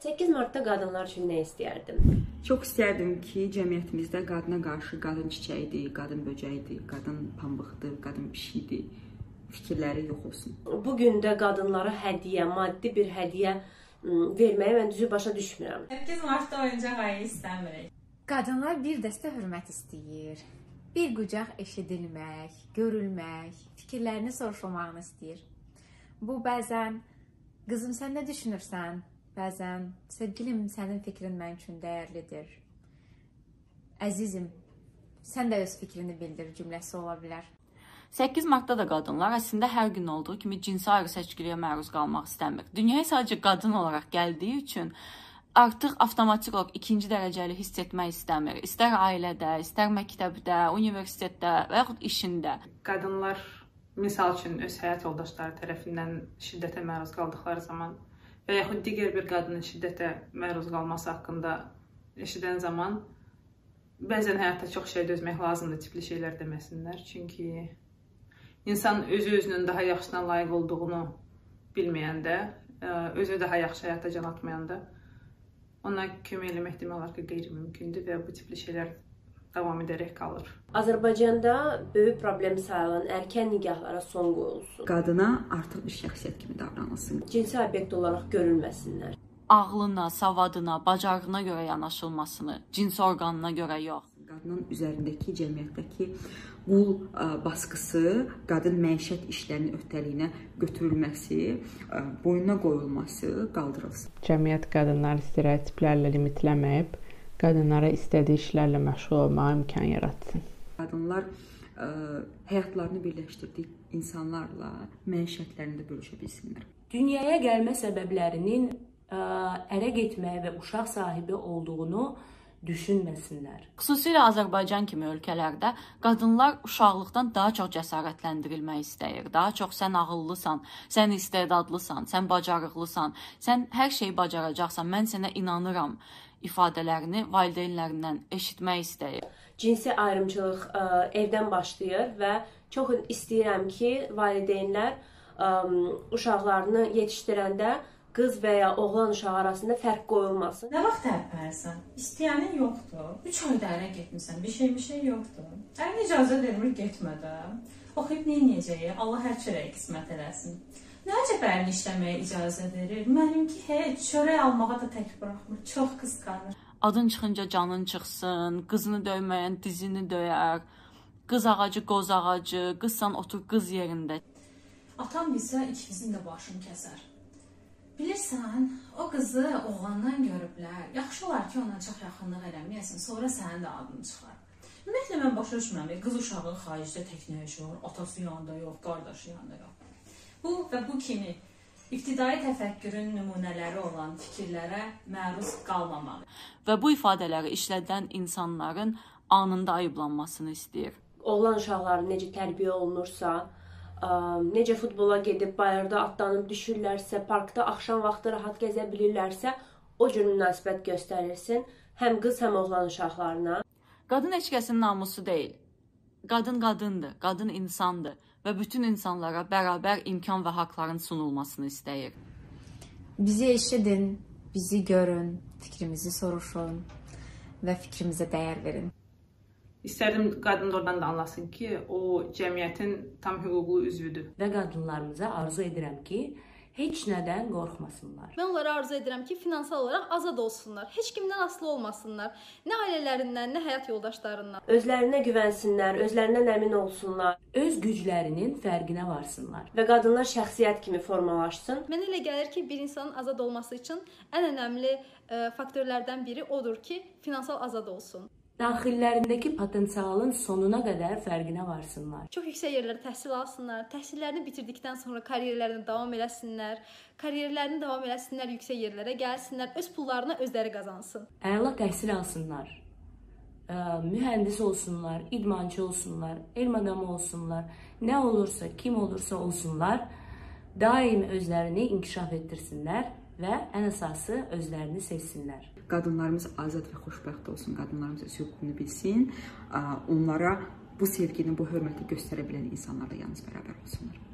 8 Martda qadınlar üçün nə istəyərdin? Çox istərdim ki, cəmiyyətimizdə qadına qarşı qadın çiçəyidir, qadın böcəyidir, qadın pambıqdır, qadın pişiyidir fikirləri yox olsun. Bu gün də qadınlara hədiyyə, maddi bir hədiyyə verməyi mən düzü başa düşmürəm. 8 Martda oyuncaq ayı istəmirik. Qadınlar bir dəstə hörmət istəyir. Bir qucaq eşidilmək, görülmək, fikirlərini soruşulmağını istəyir. Bu bəzən qızım sən nə düşünürsən? Bəzən sevgilim sənin fikrin mən üçün dəyərlidir. Əzizim, sən də öz fikrini bildir cümləsi ola bilər. 8 martda da qadınlar əslində hər gün olduğu kimi cinsi ayrı seçkiliyə məruz qalmaq istəmir. Dünyaya sadəcə qadın olaraq gəldiyi üçün artıq avtomatik olaraq ikinci dərəcəli hiss etmək istəmir. İstər ailədə, istər məktəbdə, universitetdə və yaxud işində. Qadınlar misal üçün öz həyat yoldaşları tərəfindən şiddətə məruz qaldıqları zaman və yaxud digər bir qadının şiddətə məruz qalması haqqında eşidən zaman bəzən həyatda çox şey dözmək lazımdır tipli şeylər deməsinlər. Çünki insan özü özünün daha yaxşısına layiq olduğunu bilməyəndə, e, özü daha yaxşı həyata can atmayanda ona kömək eləmək demək olar ki, qeyri-mümkündür və bu tipli şeylər davam edərək qalır. Azərbaycanda böyük problem sayılan erkən nikahlara son qoyulsun. Qadına artıq bir şəxsiyyət kimi davranılsın. Cinsi obyekt olaraq görülməsinlər. Ağlına, savadına, bacarığına görə yanaşılmasını, cins orqanına görə yox. Qadının üzərindəki cəmiyyətdəki qul baskısı, qadın məişət işlərinin öhdəliyinə götürülməsi, boynuna qoyulması qaldırılsın. Cəmiyyət qadınları stereotiplərlə limitləməyib, qadınlara istədiyi işlərlə məşğul olmağa imkan yaratsın. Qadınlar ə, həyatlarını birləşdirdiyi insanlarla məişətlərini də bölüşə bilsinlər. Dünyaya gəlmə səbəblərinin ə, ərə getməyə və uşaq sahibi olduğunu düşünməsinlər. Xüsusilə Azərbaycan kimi ölkələrdə qadınlar uşaqlıqdan daha çox cəsarətləndirilmək istəyir. Daha çox sən ağıllısan, sən istedadlısan, sən bacarıqlısan, sən hər şeyi bacaracaqsan, mən sənə inanıram ifadələrini valideynlərindən eşitmək istəyir. Cinsi ayrımçılıq ə, evdən başlayır və çox istəyirəm ki, valideynlər ə, uşaqlarını yetişdirəndə qız və ya oğlan uşağı arasında fərq qoyulmasın. Nə vaxt tərpənərsən? İstəyənin yoxdur. 3 ayda ərə getmisən, bir şey bir şey yoxdur. Ərin icazə vermir getmə də. Oxuyub edəcəyik? Allah hər çörəyi qismət eləsin. Nə əcəb ərin işləməyə icazə verir? Mənimki heç çörək almağa da tək buraxmır. Çox qısqanır. Adın çıxınca canın çıxsın, qızını döyməyən dizini döyər. Qız ağacı, qoz ağacı, qızsan otur qız yerində. Atam bilsə ikimizin də başını kəsər. Bilirsən, o qızı oğlandan görüblər. Yaxşı olar ki, ona çox yaxınlıq eləməyəsən, sonra sənin də adın çıxar. Ümumiyyətlə mən başa düşmürəm. Qız uşağı xaricdə tək nə yaşayır? Atası yanında yox, qardaşı yanında yox. Bu və bu kimi ibtidai təfəkkürün nümunələri olan fikirlərə məruz qalmamalı. Və bu ifadələri işlədən insanların anında ayıblanmasını istəyir. Oğlan uşaqları necə tərbiyə olunursa, necə futbola gedib bayırda atlanıb düşürlərsə, parkda axşam vaxtı rahat gəzə bilirlərsə, o cür münasibət göstərilsin həm qız, həm oğlan uşaqlarına. Qadın heç kəsin namusu deyil. Qadın qadındır, qadın insandır və bütün insanlara bərabər imkan və haqqların sunulmasını istəyir. Bizi eşidin, bizi görün, fikrimizi soruşun və fikrimizə dəyər verin. İstərdim qadın oradan da anlasın ki, o cəmiyyətin tam hüquqlu üzvüdür. Və qadınlarımıza arzu edirəm ki, heç nədən qorxmasınlar. Mən onlara arzu edirəm ki, finansal olaraq azad olsunlar. Heç kimdən asılı olmasınlar. Nə ailələrindən, nə həyat yoldaşlarından. Özlərinə güvənsinlər, özlərindən əmin olsunlar. Öz güclərinin fərqinə varsınlar. Və qadınlar şəxsiyyət kimi formalaşsın. Mənə elə gəlir ki, bir insanın azad olması üçün ən önəmli ə, faktorlardan biri odur ki, finansal azad olsun daxillərindəki potensialın sonuna qədər fərqinə varsınlar. Çox yüksək yerlərdə təhsil alsınlar, təhsillərini bitirdikdən sonra karyerlərini davam eləsinlər, karyerlərini davam eləsinlər, yüksək yerlərə gəlsinlər, öz pullarını özləri qazansın. Əla təhsil alsınlar. Ə, mühəndis olsunlar, idmançı olsunlar, elm adamı olsunlar, nə olursa, kim olursa olsunlar, daim özlərini inkişaf etdirsinlər və ən əsası özlərini sevsinlər. Qadınlarımız azad və xoşbəxt olsun, qadınlarımız öz hüququnu bilsin, onlara bu sevgini, bu hörməti göstərə bilən insanlar da yalnız bərabər olsunlar.